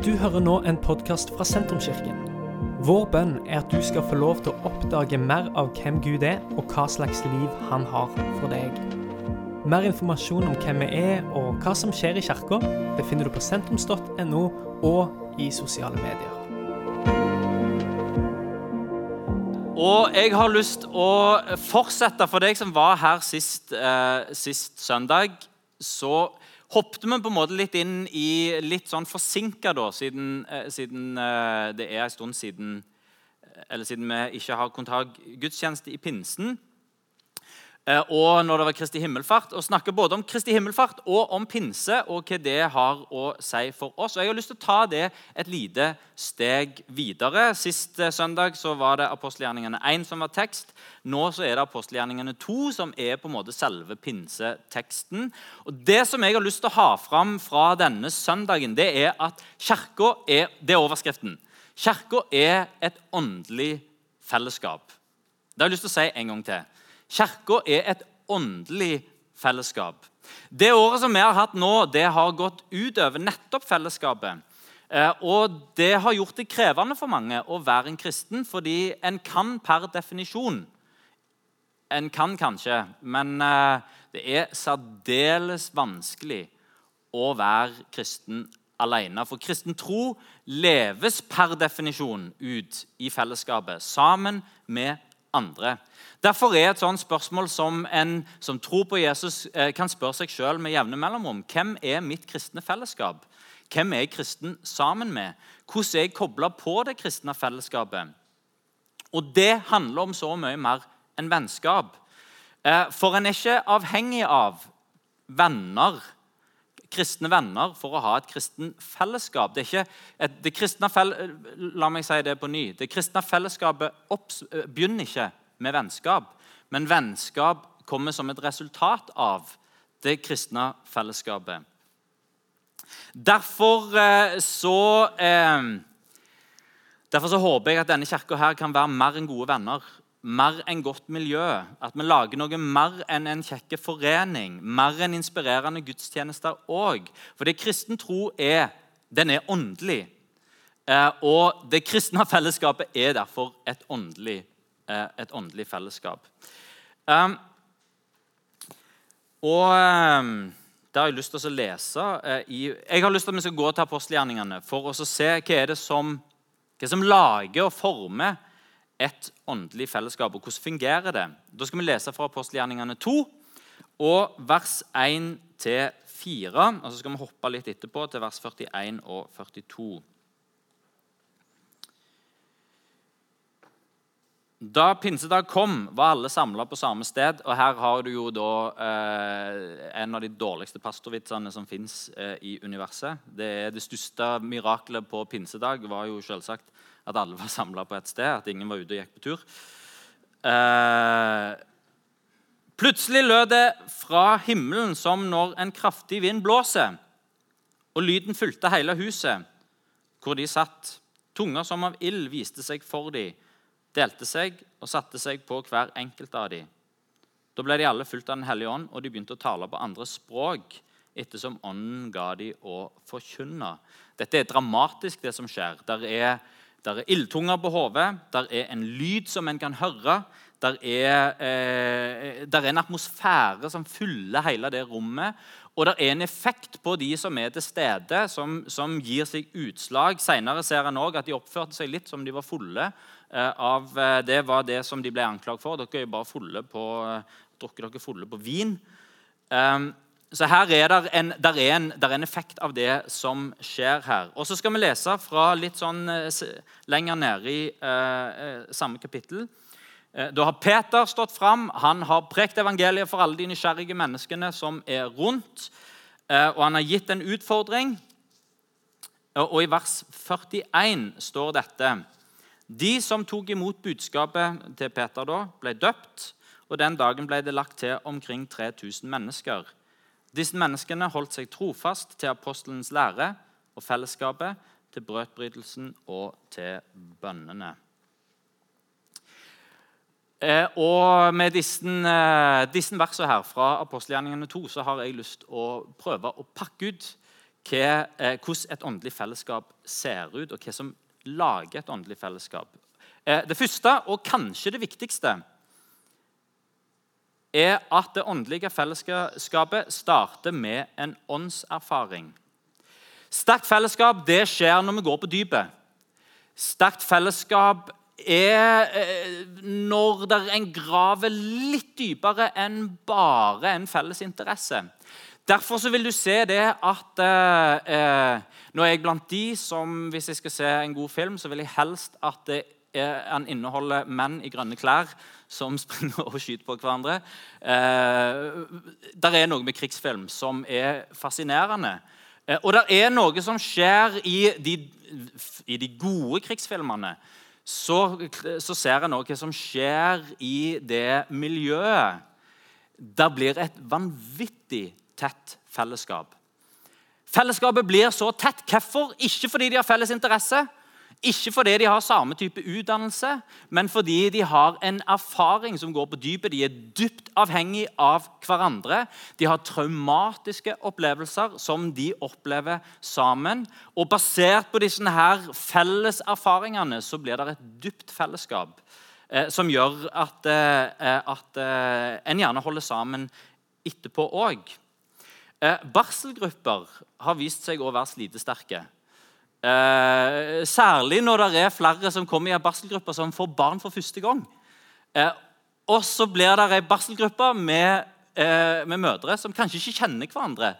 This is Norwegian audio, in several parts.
Du hører nå en podkast fra Sentrumskirken. Vår bønn er at du skal få lov til å oppdage mer av hvem Gud er, og hva slags liv han har for deg. Mer informasjon om hvem vi er og hva som skjer i kirka, befinner du på sentrums.no og i sosiale medier. Og jeg har lyst å fortsette for deg som var her sist, eh, sist søndag. Så hoppet vi på en måte litt inn i litt sånn forsinka, da, siden, eh, siden eh, det er en stund siden Eller siden vi ikke har ha gudstjeneste i pinsen. Eh, og når det var Kristi himmelfart, og snakke både om Kristi himmelfart og om pinse og hva det har å si for oss. Og Jeg har lyst til å ta det et lite steg videre. Sist eh, søndag så var det apostelgjerningene 1 som var tekst. Nå så er det apostelgjerningene 2 som er på en måte selve pinseteksten. Og Det som jeg har lyst til å ha fram fra denne søndagen, det er at kirka er Det er overskriften. Kirka er et åndelig fellesskap. Det har jeg lyst til å si en gang til. Kirka er et åndelig fellesskap. Det året som vi har hatt nå, det har gått utover nettopp fellesskapet. Eh, og det har gjort det krevende for mange å være en kristen, fordi en kan per definisjon En kan kanskje, men eh, det er særdeles vanskelig å være kristen alene. For kristen tro leves per definisjon ut i fellesskapet, sammen med andre. Derfor er et sånt spørsmål som en som tror på Jesus, eh, kan spørre seg sjøl med jevne mellomrom. Hvem er mitt kristne fellesskap? Hvem er jeg kristen sammen med? Hvordan er jeg kobla på det kristne fellesskapet? Og det handler om så mye mer enn vennskap. Eh, for en er ikke avhengig av venner, kristne venner for å ha et kristen fellesskap. Det et, det kristne fell, La meg si det på ny. Det kristne fellesskapet opps, begynner ikke med vennskap. Men vennskap kommer som et resultat av det kristne fellesskapet. Derfor eh, så eh, Derfor så håper jeg at denne kirka kan være mer enn gode venner. Mer enn godt miljø. At vi lager noe mer enn en kjekke forening. Mer enn inspirerende gudstjenester òg. For det kristen tro er, den er åndelig. Eh, og det kristne fellesskapet er derfor et åndelig Eh, et åndelig fellesskap. Um, og um, det har jeg lyst til å lese i, Jeg har lyst til at vi skal gå til apostelgjerningene for å se hva er det som, hva som lager og former et åndelig fellesskap, og hvordan fungerer det. Da skal vi lese fra apostelgjerningene 2, og vers 1-4. Og så skal vi hoppe litt etterpå til vers 41 og 42. Da pinsedag kom, var alle samla på samme sted. Og her har du jo da eh, en av de dårligste pastorvitsene som fins eh, i universet. Det, det, største mirakelet på pinsedag var jo selvsagt at alle var samla på et sted. At ingen var ute og gikk på tur. Eh, plutselig lød det fra himmelen som når en kraftig vind blåser. Og lyden fulgte hele huset hvor de satt. Tunger som av ild viste seg for dem delte seg og satte seg på hver enkelt av dem. Da ble de alle fulgt av Den hellige ånd, og de begynte å tale på andre språk ettersom Ånden ga dem å forkynne. Dette er dramatisk, det som skjer. Der er, der er ildtunger på hodet, der er en lyd som en kan høre. Der er, eh, der er en atmosfære som fyller hele det rommet. Og det er en effekt på de som er til stede, som, som gir seg utslag. Senere ser en også at de oppførte seg litt som de var fulle. Eh, av, eh, det var det som de ble anklaget for. Dere er jo bare fulle på, eh, drukker dere fulle på vin. Um, så her er det en, der er en, der er en, effekt av det som skjer her. Og Så skal vi lese fra litt sånn lenger nede i eh, samme kapittel. Da har Peter stått fram. Han har prekt evangeliet for alle de nysgjerrige menneskene som er rundt. Eh, og han har gitt en utfordring. Og i vers 41 står dette de som tok imot budskapet til Peter, da, ble døpt, og den dagen ble det lagt til omkring 3000 mennesker. Disse menneskene holdt seg trofast til apostelens lære og fellesskapet, til brødbrytelsen og til bønnene. Eh, og Med disse, eh, disse versene her fra apostelgjerningene 2 så har jeg lyst til å prøve å pakke ut hva, eh, hvordan et åndelig fellesskap ser ut, og hva som lager et åndelig fellesskap. Det første, og kanskje det viktigste, er at det åndelige fellesskapet starter med en åndserfaring. Sterkt fellesskap det skjer når vi går på dypet. Sterkt fellesskap er når når en graver litt dypere enn bare en felles interesse. Derfor vil du se det at eh, eh, nå er jeg blant de som hvis jeg skal se en god film, så vil jeg helst at den inneholder menn i grønne klær som springer og skyter på hverandre. Eh, der er noe med krigsfilm som er fascinerende. Eh, og det er noe som skjer i de, i de gode krigsfilmene. Så, så ser en hva som skjer i det miljøet. Det blir et vanvittig tett fellesskap. Fellesskapet blir så tett. Hvorfor? Ikke fordi de har felles interesse, ikke fordi de har samme type utdannelse, men fordi de har en erfaring som går på dypet. De er dypt avhengig av hverandre. De har traumatiske opplevelser som de opplever sammen. Og Basert på disse her felles erfaringene så blir det et dypt fellesskap eh, som gjør at, eh, at eh, en gjerne holder sammen etterpå òg. Eh, barselgrupper har vist seg å være slitesterke. Eh, særlig når det er flere som kommer i en barselgruppe som får barn for første gang. Eh, og så blir det ei barselgruppe med, eh, med, mødre som kanskje ikke kjenner hverandre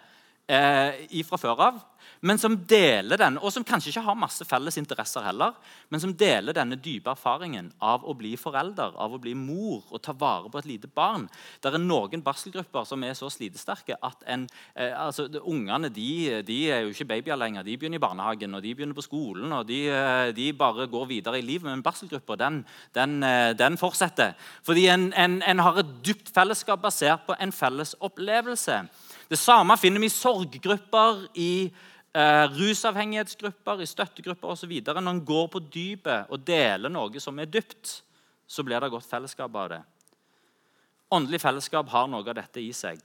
eh, fra før av men som deler den, og som kanskje ikke har masse felles interesser heller, men som deler denne dype erfaringen av å bli forelder, av å bli mor og ta vare på et lite barn. Det er noen barselgrupper som er så slitesterke at en, eh, altså, ungene de, de, er jo ikke babyer lenger. De begynner i barnehagen og de begynner på skolen. og De, eh, de bare går videre i livet. Men barselgruppa den, den, eh, den, fortsetter. Fordi en, en, en har et dypt fellesskap basert på en felles opplevelse. Det samme finner vi i sorggrupper, i eh, rusavhengighetsgrupper, i støttegrupper osv. Når en går på dypet og deler noe som er dypt, så blir det godt fellesskap av det. Åndelig fellesskap har noe av dette i seg.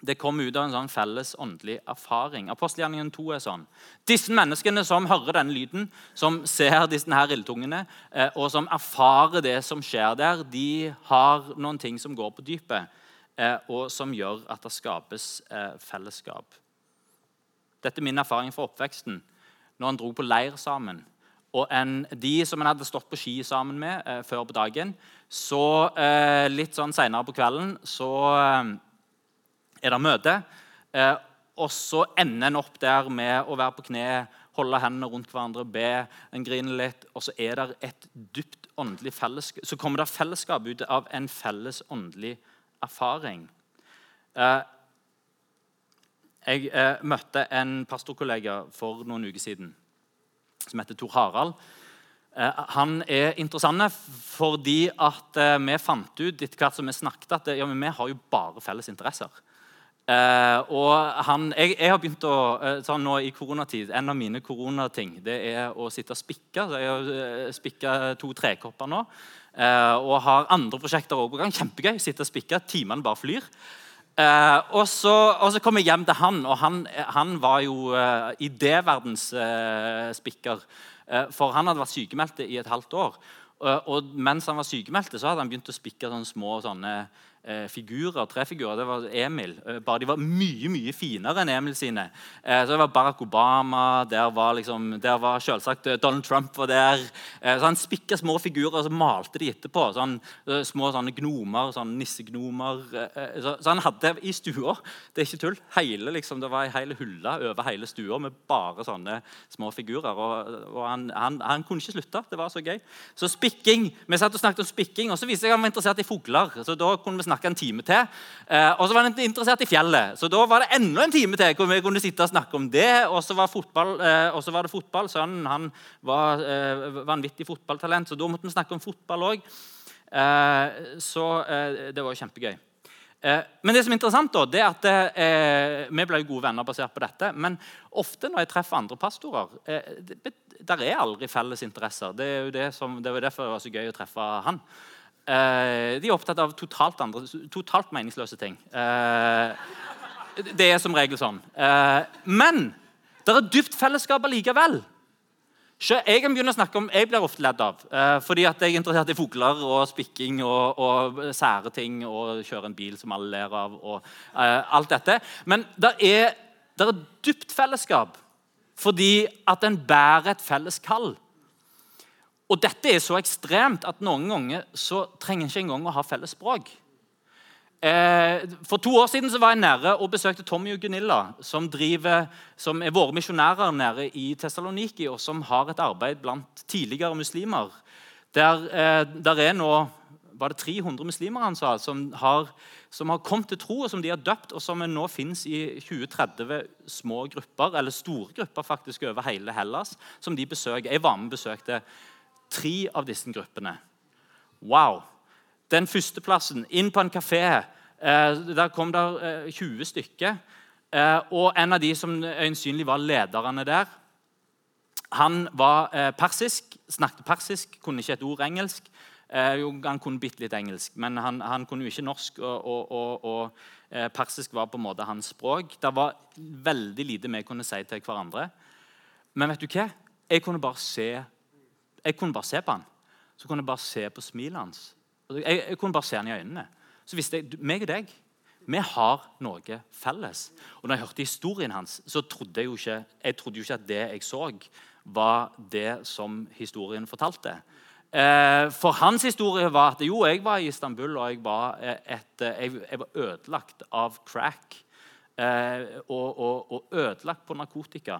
Det kommer ut av en sånn felles åndelig erfaring. Apostelgjerningen 2 er sånn. Disse menneskene som hører denne lyden, som ser disse her ildtungene, eh, og som erfarer det som skjer der, de har noen ting som går på dypet, eh, og som gjør at det skapes eh, fellesskap. Dette er min erfaring fra oppveksten. Når en dro på leir sammen. Og en, de som en hadde stått på ski sammen med eh, før på dagen, så eh, litt sånn seinere på kvelden så eh, er det møte. Eh, og så ender en opp der med å være på kne, holde hendene rundt hverandre, be, en griner litt. Og så er det et dypt åndelig fellesskap. Så kommer det fellesskap ut av en felles åndelig erfaring. Eh, jeg eh, møtte en pastorkollega for noen uker siden som heter Tor Harald. Eh, han er interessant fordi at eh, vi fant ut etter hvert som vi snakket, at ja, vi har jo bare felles interesser. Eh, og han, jeg, jeg, har begynt å eh, sånn nå i koronatid, En av mine koronating det er å sitte og spikke. Så jeg har eh, spikka to trekopper nå. og har andre prosjekter også på gang. Kjempegøy. Sitte og spikke. Timene bare flyr. Eh, og, så, og, så, kom jeg hjem til han, og han, han var jo eh, idéverdens eh, spikker. Eh, for han hadde vært sykemeldt i et halvt år. og mens han var sykemeldt, så hadde han begynt å spikke sånne små sånne, eh, figurer, trefigurer. Det var Emil. Eh, bare de var mye mye finere enn Emil sine. Eh, så det var Barack Obama, der var, liksom, der var selvsagt eh, Donald Trump var der. Eh, så Han spikka små figurer, og så malte de etterpå. Sånn, eh, små sånne gnomer, sånne nissegnomer. Så, så, han hadde i stua Det er ikke tull. Hele, liksom, det var ei hel hylle over hele stua med bare sånne små figurer. Og, og han, han, han, kunne ikke slutte. Det var så gøy. Så spikking, Vi satt og snakket om spikking, og så viste jeg at han var interessert i fugler. så da kunne vi snakke snakke en time til. Eh, og så var han interessert i fjellet, så da var det enda en time til hvor vi kunne sitte og snakke om det. Og så var, eh, var det fotball. Sønnen han var eh, vanvittig fotballtalent, så da måtte vi snakke om fotball òg. Så det var jo kjempegøy. Men det som er interessant da, det er at eh, Vi ble gode venner basert på dette. Men ofte når jeg treffer andre pastorer eh, det, Der er aldri felles interesser. Det er jo det som, det var derfor det var så gøy å treffe han. Eh, de er opptatt av totalt, andre, totalt meningsløse ting. Eh, det er som regel sånn. Eh, men det er dypt fellesskap allikevel. Jeg kan begynne å snakke om, jeg blir ofte ledd av. Fordi at jeg er interessert i fugler og spikking og, og sære ting og kjøre en bil som alle ler av. og alt dette. Men det er, er dypt fellesskap fordi at en bærer et felles kall. Og dette er så ekstremt at noen ganger så trenger en ikke engang å ha felles språk. Eh, for to år siden så var jeg nede og besøkte Tommy og Gunilla, som, driver, som er våre misjonærer nede i Tessaloniki, og som har et arbeid blant tidligere muslimer. Der, eh, der er nå var det 300 muslimer han sa, som har, som har kommet til tro, og som de har døpt, og som nå fins i 20-30 små grupper, eller store grupper faktisk over hele Hellas, som de besøker. Jeg var med og besøkte tre av disse gruppene. Wow! Den førsteplassen, inn på en kafé. Eh, der kom det 20 eh, stykker. Eh, og en av de som øyensynlig var lederne der, han var persisk, snakket persisk, kunne ikke et ord engelsk. han kunne bitte litt engelsk, men han, han kunne jo ikke norsk. Og, og, og, og persisk var på en måte hans språk. Det var veldig lite vi kunne si til hverandre. Men vet du hva? Jeg kunne bare se, jeg kunne bare se på han. Så kunne jeg bare se på smilet hans. Jeg, jeg, kunne bare se han i øynene. Så visste jeg meg og deg vi har noe felles. Og når jeg hørte historien hans, så trodde jeg jo ikke, jeg trodde jo ikke at det jeg så, var det som historien fortalte. Eh, for hans historie var at jo, jeg var i Istanbul, og jeg var, et, jeg, jeg var ødelagt av crack. Eh, og, og, og, ødelagt på narkotika.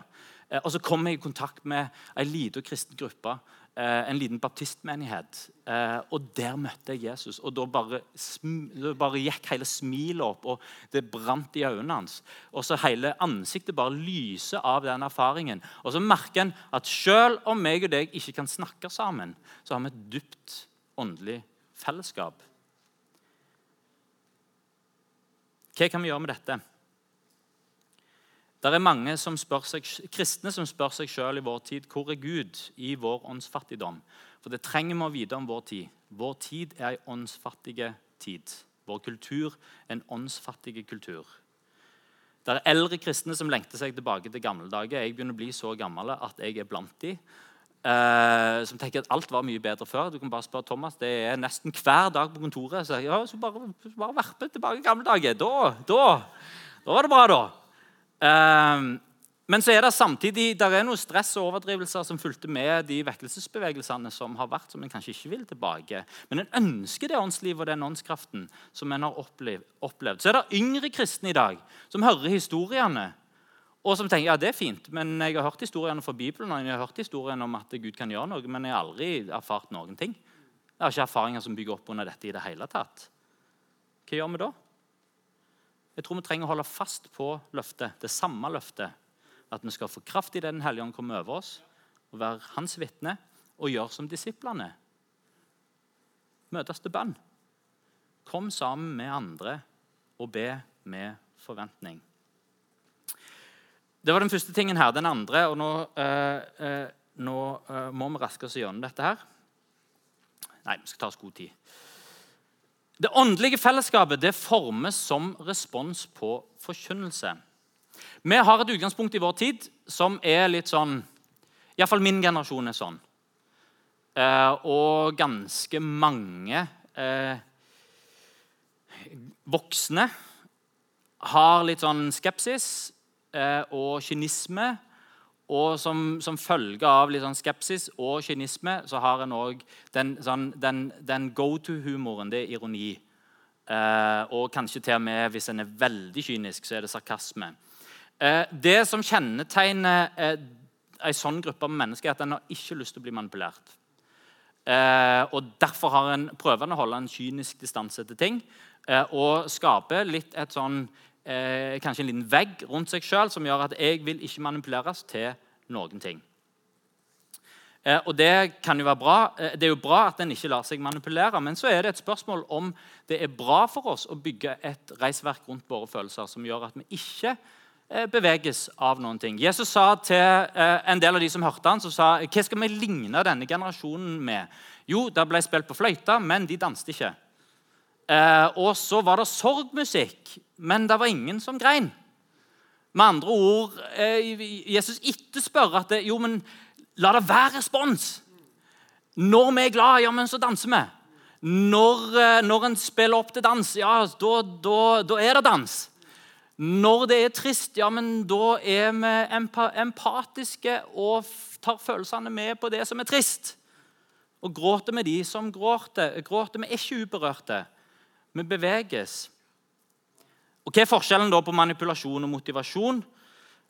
Eh, og så kom jeg i kontakt med ei lita kristen gruppe Eh, en liten baptistmenighet. Eh, og Der møtte jeg Jesus. og Da bare, bare gikk hele smilet opp, og det brant i øynene hans. Og så Hele ansiktet bare lyser av den erfaringen. Og Så merker en at selv om meg og deg ikke kan snakke sammen, så har vi et dypt åndelig fellesskap. Hva kan vi gjøre med dette? Det er mange som seg, kristne som spør seg sjøl i vår tid hvor er Gud i vår åndsfattigdom. For det trenger vi å vite om vår tid. Vår tid er en åndsfattig tid. Vår kultur er en åndsfattig kultur. Det er eldre kristne som lengter seg tilbake til gamle dager. Jeg begynner å bli så gammel at jeg er blant de. Uh, som tenker at alt var mye bedre før. Du kan bare spørre Thomas, Det er nesten hver dag på kontoret. Så, ja, så bare, bare verpe tilbake gamle dager. Da, da, da var det bra, da. Ehm, men så er det samtidig der er noe stress og overdrivelser som fulgte med de vekkelsesbevegelsene som har vært, som en kanskje ikke vil tilbake. Men en ønsker det åndslivet og den åndskraften som en har opplevd. Så er det yngre kristne i dag som hører historiene og som tenker ja, det er fint, men jeg har hørt historiene fra Bibelen og jeg har hørt historiene om at Gud kan gjøre noe, men jeg har aldri erfart noen ting. Jeg har ikke erfaringer som bygger opp under dette i det hele tatt. Hva gjør vi da? Jeg tror vi trenger å holde fast på løftet, det samme løftet. At vi skal få kraft i det Den hellige ånd kommer over oss, og være hans vitne og gjøre som disiplene. Møtes til bønn. Kom sammen med andre og be med forventning. Det var den første tingen her. Den andre og Nå, eh, eh, nå eh, må vi raske oss gjennom dette her. Nei, vi skal ta oss god tid. Det åndelige fellesskapet det formes som respons på forkynnelse. Vi har et utgangspunkt i vår tid som er litt sånn Iallfall min generasjon er sånn. Eh, og ganske mange eh, voksne har litt sånn skepsis eh, og kynisme og som, som, følge av litt sånn skepsis og kynisme så har en òg den, sånn, den, den go to-humoren. Det er ironi. Eh, og kanskje til og med hvis en er veldig kynisk, så er det sarkasme. Eh, det som kjennetegner eh, en sånn gruppe med mennesker, er at en har ikke lyst til å bli manipulert. Eh, og Derfor har en prøver å holde en kynisk distanse til ting. Eh, og skaper litt et sånn eh, kanskje en liten vegg rundt seg sjøl som gjør at jeg vil ikke manipuleres til noen ting. Eh, og Det kan jo være bra. Eh, det er jo bra at en ikke lar seg manipulere, men så er det et spørsmål om det er bra for oss å bygge et reisverk rundt våre følelser som gjør at vi ikke eh, beveges av noen ting. Jesus sa til eh, en del av de som hørte han, som sa, hva skal vi ligne denne generasjonen med? Jo, det ble spilt på fløyta, men de danset ikke. Og så var det sorgmusikk, men det var ingen som grein. Med andre ord, Jesus Jesus etterspør at det, jo, men la det være respons. Når vi er glad, ja, men så danser vi. Når, eh, når en spiller opp til dans, ja, da, da, da er det dans. Når det er trist, ja, men da er vi empatiske og tar følelsene med på det som er trist. Og gråter med de som gråter. Gråter vi er ikke uberørte. Vi beveges. Og Hva er forskjellen da på manipulasjon og motivasjon?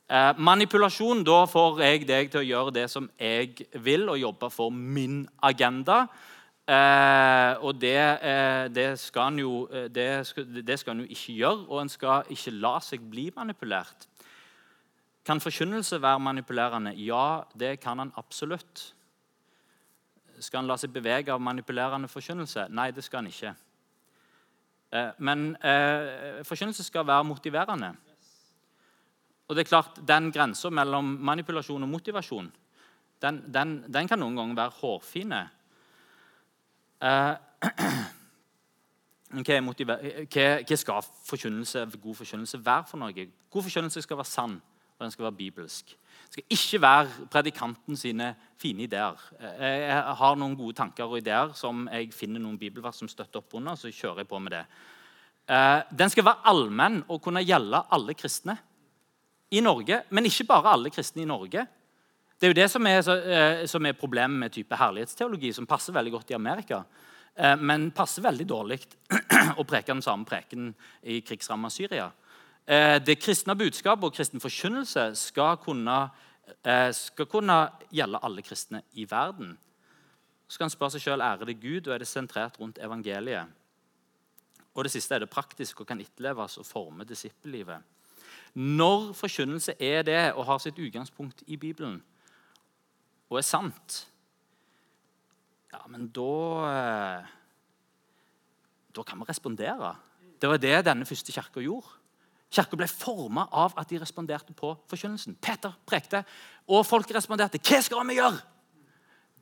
Eh, manipulasjon, Da får jeg deg til å gjøre det som jeg vil, og jobbe for min agenda. Eh, og det, eh, det, skal en jo, eh, det, skal, det skal en jo ikke gjøre, og en skal ikke la seg bli manipulert. Kan forkynnelse være manipulerende? Ja, det kan han absolutt. Skal han la seg bevege av manipulerende forkynnelse? Nei, det skal han ikke. Eh, men eh, forkynnelse skal være motiverende. Og det er klart, Den grensa mellom manipulasjon og motivasjon den, den, den, kan noen ganger være hårfine. Eh, hva, hva, skal forkynnelse, god forkynnelse være for noe? God forkynnelse skal være sann, og den skal være bibelsk. Det skal ikke være predikanten sine fine ideer. Jeg har noen gode tanker og ideer som jeg finner noen bibelvers som støtter opp under. så kjører jeg på med det. Eh, den skal være allmenn og kunne gjelde alle kristne i Norge. Men ikke bare alle kristne i Norge. Det er jo det som er, eh, som er problemet med type herlighetsteologi, som passer veldig godt i Amerika. Eh, men passer veldig dårlig å preke den samme preken i krigsramma Syria. Eh, det kristne budskapet og kristen forkynnelse skal kunne, eh, skal kunne gjelde alle kristne i verden. Så kan en spørre seg sjøl ære det Gud, og er det sentrert rundt evangeliet. Og det siste er det praktisk og kan etterleves og forme disippellivet. Når forkynnelse er det og har sitt utgangspunkt i Bibelen og er sant, ja, men da eh, Da kan vi respondere. Det var det denne første kirka gjorde. Kirka ble forma av at de responderte på forkynnelsen. Peter prekte, og folk responderte. 'Hva skal vi gjøre?'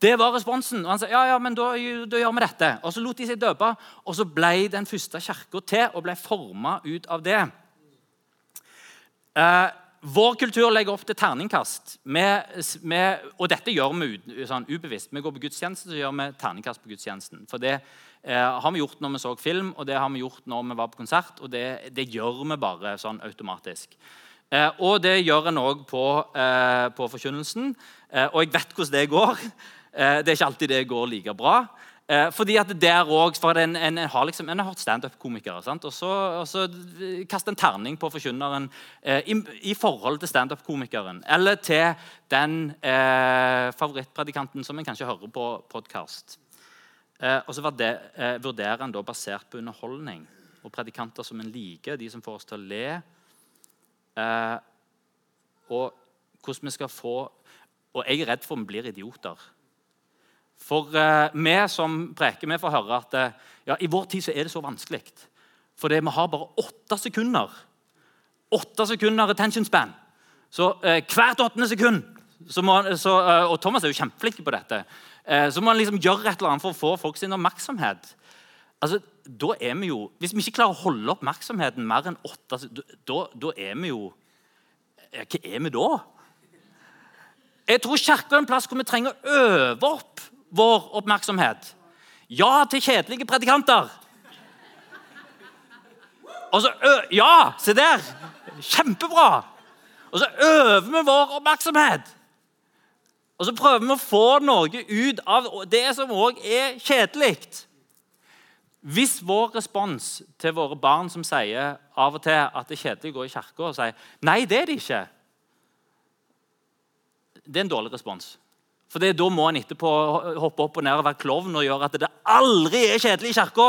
Det var responsen. Og han sa ja, ja, men da, da gjør vi dette. Og Så lot de seg døpe, og så ble den første kirka til og ble forma ut av det. Eh, vår kultur legger opp til terningkast. Med, med, og dette gjør vi sånn, ubevisst. Vi går på gudstjeneste, så gjør vi terningkast på gudstjenesten. For det har vi gjort når vi så film, og det har vi gjort når vi var på konsert. Og det, det gjør vi bare sånn automatisk. Eh, og det gjør en òg på, eh, på, forkynnelsen. Eh, og jeg vet hvordan det går. Eh, det er ikke alltid det går like bra. Eh, fordi at der også, for en, en, en har liksom, en har hørt standup-komikere. Og og så kaster en terning på forkynneren eh, i, i, forhold til standup-komikeren. Eller til den eh, favorittpredikanten som en kanskje hører på podkast. Eh, og så eh, vurderer en da basert på underholdning og predikanter som en liker, de som får oss til å le. Eh, og hvordan vi skal få Og jeg er redd for vi blir idioter. For uh, vi som preker, vi får høre at uh, ja, i vår tid så er det så vanskelig. For vi har bare åtte sekunder. Åtte sekunder attention span. Så uh, hvert åttende sekund må, så, Og Thomas er jo kjempeflink på dette. Så må man liksom gjøre et eller annet for å få folk sin oppmerksomhet. Altså, da er vi jo, Hvis vi ikke klarer å holde oppmerksomheten mer enn åtte da, da er vi jo Hva er vi da? Jeg tror Kirka er en plass hvor vi trenger å øve opp vår oppmerksomhet. Ja til kjedelige predikanter. Og så ø Ja, se der! Kjempebra! Og så øver vi vår oppmerksomhet. Og så prøver vi å få noe ut av det som òg er kjedelig. Hvis vår respons til våre barn som sier av og til at det er kjedelig å gå i kirka, og sier nei, det er det ikke, det er en dårlig respons. For Da må en etterpå hoppe opp og ned og være klovn og gjøre at det aldri er kjedelig i kirka.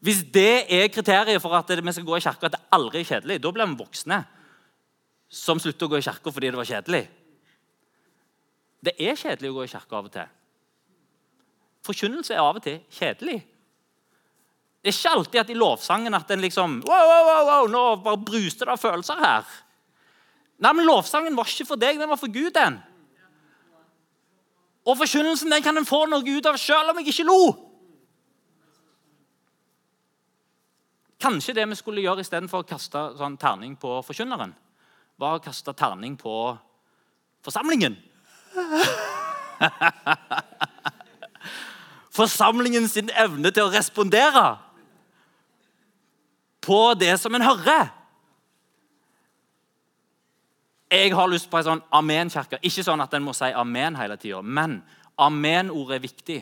Hvis det er kriteriet for at vi skal gå i kirka, at det aldri er kjedelig, da blir vi voksne som slutter å gå i kirka fordi det var kjedelig. Det er kjedelig å gå i kirka av og til. Forkynnelse er av og til kjedelig. Det er ikke alltid at i lovsangen at en liksom wow, wow, wow, Nå bare bruste det av følelser her. Nei, men Lovsangen var ikke for deg, den var for Gud. den. Og forkynnelsen den kan en få noe ut av selv om jeg ikke lo. Kanskje det vi skulle gjøre istedenfor å kaste sånn terning på forkynneren, var å kaste terning på forsamlingen. Forsamlingen sin evne til å respondere på det som en hører. Jeg har lyst på en sånn amen-kirke. Ikke sånn at en må si amen hele tida, men amen-ordet er viktig.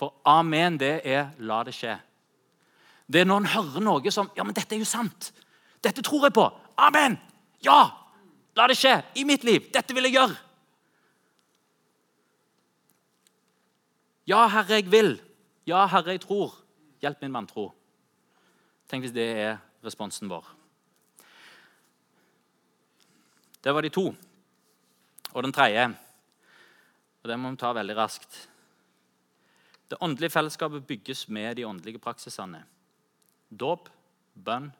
For amen, det er 'la det skje'. Det er når en hører noe som 'Ja, men dette er jo sant'. Dette tror jeg på. Amen! Ja! La det skje i mitt liv. Dette vil jeg gjøre. Ja, Herre, jeg vil. Ja, Herre, jeg tror. Hjelp min vantro. Tenk hvis det er responsen vår. Det var de to. Og den tredje, og det må vi ta veldig raskt Det åndelige fellesskapet bygges med de åndelige praksisene. Dåp, bønn,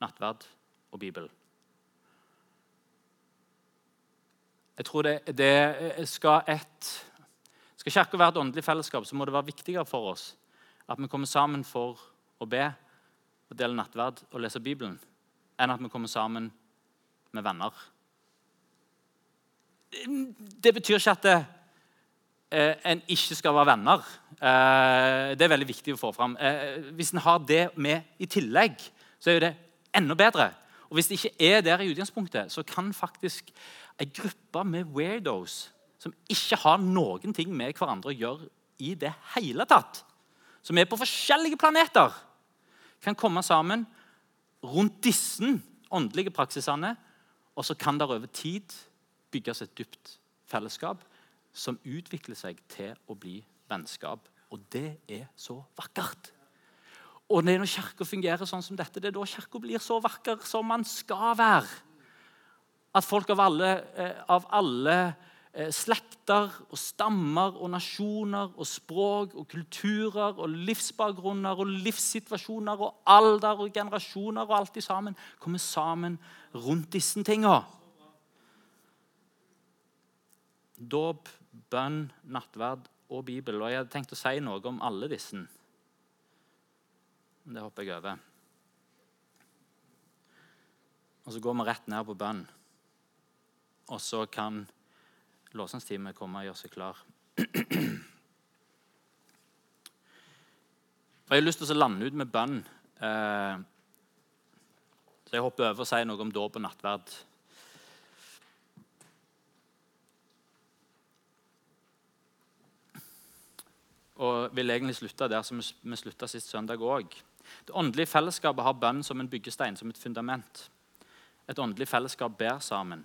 nattverd og Bibel. Jeg tror det, det skal et Skal Kirka være et åndelig fellesskap, så må det være viktigere for oss at vi kommer sammen for å be, og dele nattverd og lese Bibelen, enn at vi kommer sammen med venner. Det betyr ikke at det, eh, en ikke skal være venner. Eh, det er veldig viktig å få fram. Eh, hvis en har det med i tillegg, så er det enda bedre. Og Hvis det ikke er der i utgangspunktet, så kan faktisk en gruppe med weirdos som ikke har noen ting med hverandre å gjøre i det hele tatt, som er på forskjellige planeter, kan komme sammen rundt disse åndelige praksisene, og så kan det over tid bygges et dypt fellesskap som utvikler seg til å bli vennskap. Og det er så vakkert. Og det er når Kirka fungerer sånn som dette, det er da Kirka blir så vakker som man skal være. At folk av alle, eh, av alle slekter og stammer og nasjoner og språk og kulturer og livsbakgrunner og livssituasjoner og alder og generasjoner og alt i sammen kommer sammen rundt disse tingene. Dåp, bønn, nattverd og Bibel. Og Jeg hadde tenkt å si noe om alle disse. Det hopper jeg over. Og Så går vi rett ned på bønn. Og så kan lovsangsteamet komme og gjøre seg klar. Jeg har lyst til å lande ut med bønn. Eh, så jeg hopper over og sier noe om dåp og nattverd. og vil egentlig slutte der som vi slutta sist søndag òg. Det åndelige fellesskapet har bønn som en byggestein, som et fundament. Et åndelig fellesskap ber sammen.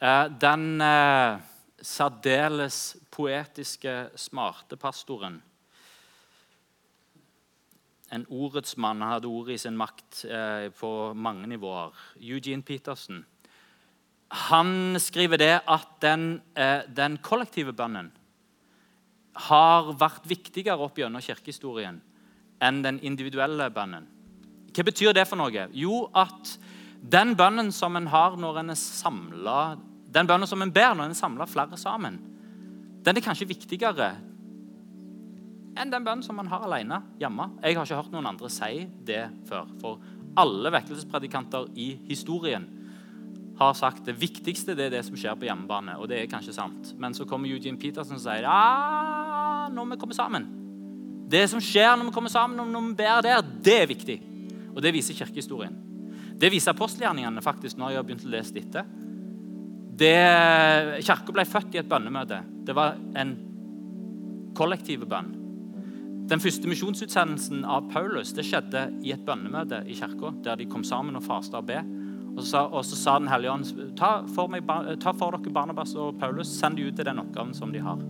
Eh, den eh, særdeles poetiske, smarte pastoren En ordets mann hadde ordet i sin makt eh, på mange nivåer. Eugene Peterson. Han skriver det at den, den kollektive bønnen har vært viktigere opp gjennom kirkehistorien enn den individuelle bønnen. Hva betyr det for noe? Jo, at den bønnen som en har når en er samla Den bønnen som en ber når en samler flere sammen, den er kanskje viktigere enn den bønnen som man har alene hjemme. Jeg har ikke hørt noen andre si det før. For alle vekkelsespredikanter i historien har sagt det viktigste det er det som skjer på hjemmebane. Og det er kanskje sant. Men så kommer Eugene Peterson og sier ja, når vi kommer sammen. Det som skjer når vi kommer sammen, når vi ber der, det er viktig. Og det viser kirkehistorien. Det viser apostelgjerningene faktisk når jeg har begynt å lese dette. Det, Kirka ble født i et bønnemøte. Det var en kollektiv bønn. Den første misjonsutsendelsen av Paulus det skjedde i et bønnemøte i kirka, der de kom sammen og fasta og be. Og så, og så sa Den hellige ånd ta for, meg, ta for dere Barnabas og Paulus, send de ut til den oppgaven som de har.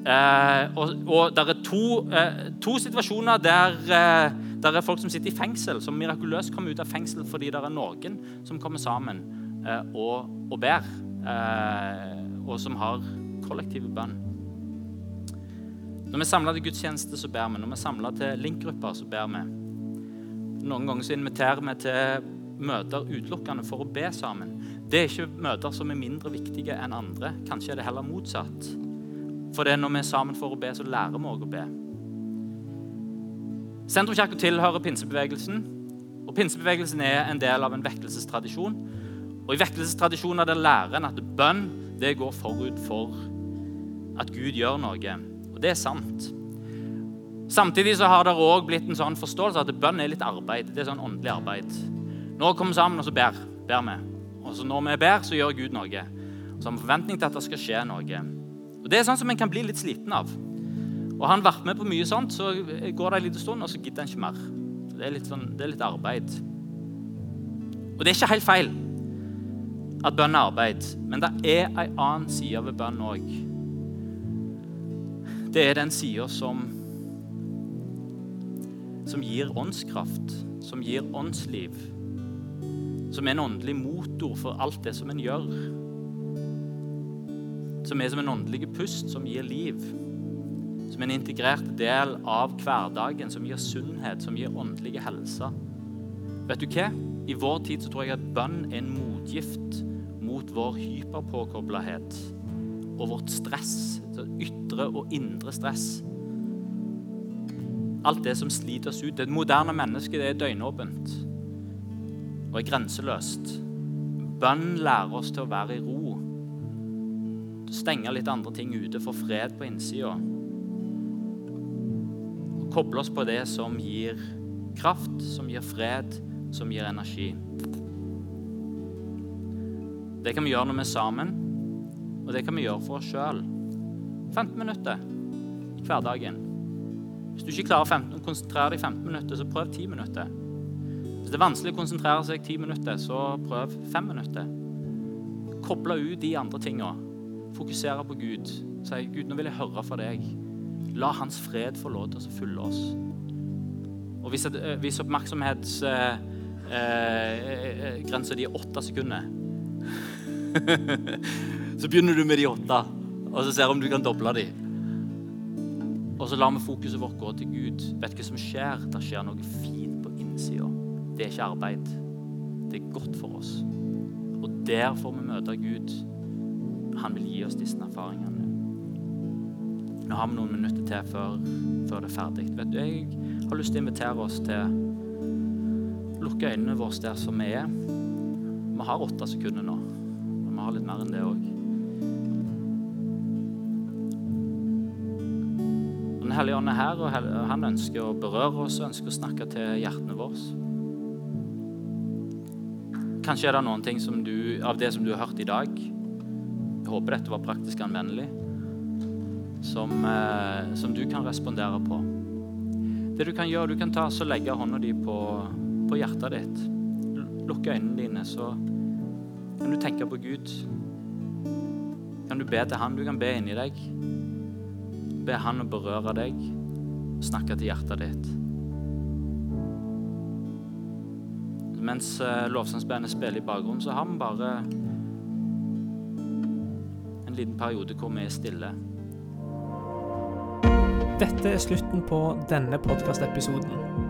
Eh, og, og det er to, eh, to situasjoner der, eh, det er folk som sitter i fengsel, som mirakuløst kommer ut av fengsel fordi det er noen som kommer sammen og, og, ber, eh, og som har kollektive bønn. Når vi samler til gudstjeneste, så ber vi. Når vi samler til linkgrupper, så ber vi. Noen ganger så inviterer vi til møter utelukkende for å be sammen. Det er ikke møter som er mindre viktige enn andre. Kanskje er det heller motsatt. For det er når vi er sammen for å be, så lærer vi òg å be. Sentrumskirka tilhører pinsebevegelsen. Og Pinsebevegelsen er en del av en vekkelsestradisjon Og I vekkelsestradisjoner der lærer en at bønn det går forut for at Gud gjør noe. Og det er sant. Samtidig så har det òg blitt en sånn forståelse at bønn er litt arbeid. Det er sånn åndelig arbeid. Nå kommer vi sammen og så ber, ber vi. Og så når vi ber, så gjør Gud noe. Og så har vi forventning til at det skal skje noe. Og Det er sånn som en kan bli litt sliten av. Og har han vært med på mye sånt, så går det en liten stund, og så gidder han ikke mer. Det er litt, sånn, det er litt arbeid. Og det er ikke helt feil at bønn er arbeid, men det er en annen side ved bønn òg. Det er den sida som som gir åndskraft, som gir åndsliv. Som er en åndelig motor for alt det som en gjør. Som er som en åndelig pust som gir liv. Som en integrert del av hverdagen, som gir sunnhet, som gir åndelig helse. Vet du hva? I vår tid så tror jeg at bønn er en motgift mot vår hyperpåkoblethet og vårt stress. Ytre og indre stress. Alt det som sliter oss ut. Det moderne mennesket er døgnåpent og er grenseløst. Bønn lærer oss til å være i ro. Å stenge litt andre ting ute, få fred på innsida. Koble oss på det som gir kraft, som gir fred, som gir energi. Det kan vi gjøre når vi er sammen, og det kan vi gjøre for oss sjøl. 15 minutter i hverdagen. Hvis du ikke klarer å konsentrere deg 15 minutter, så prøv 10 minutter. Hvis det er vanskelig å konsentrere seg 10 minutter, så prøv 5 minutter. Koble ut de andre tinga. Fokusere på Gud. Si Gud, nå vil jeg høre fra deg. La Hans fred få lov til å fylle oss. Og hvis, eh, hvis oppmerksomhetsgrensa eh, grensa de er åtte sekunder Så begynner du med de åtte, og så ser om du kan doble de. Og så lar vi fokuset vårt gå til Gud. Vet du hva som skjer? Det skjer noe fint på innsida. Det er ikke arbeid. Det er godt for oss. Og der får vi møte Gud. Han vil gi oss disse erfaringene. Nå har vi noen minutter til før, før det er ferdig. Vet du, Jeg har lyst til å invitere oss til lukke øynene våre der som vi er. Vi har åtte sekunder nå, men vi har litt mer enn det òg. Den hellige ånd er her, og han ønsker å berøre oss og ønsker å snakke til hjertene våre. Kanskje er det noen ting du, av det som du har hørt i dag Jeg håper dette var praktisk anvendelig. Som, eh, som, du kan respondere på. Det du kan gjøre, du kan ta så legge hånda di på, på hjertet ditt. Lukke øynene dine, så kan du tenke på Gud. Kan du be til Han? Du kan be inni deg. Be Han å berøre deg snakke til hjertet ditt. Mens eh, lovsangsbandet spiller i bakgrunnen, så har vi bare en liten periode hvor vi er stille. Dette er slutten på denne podkastepisoden.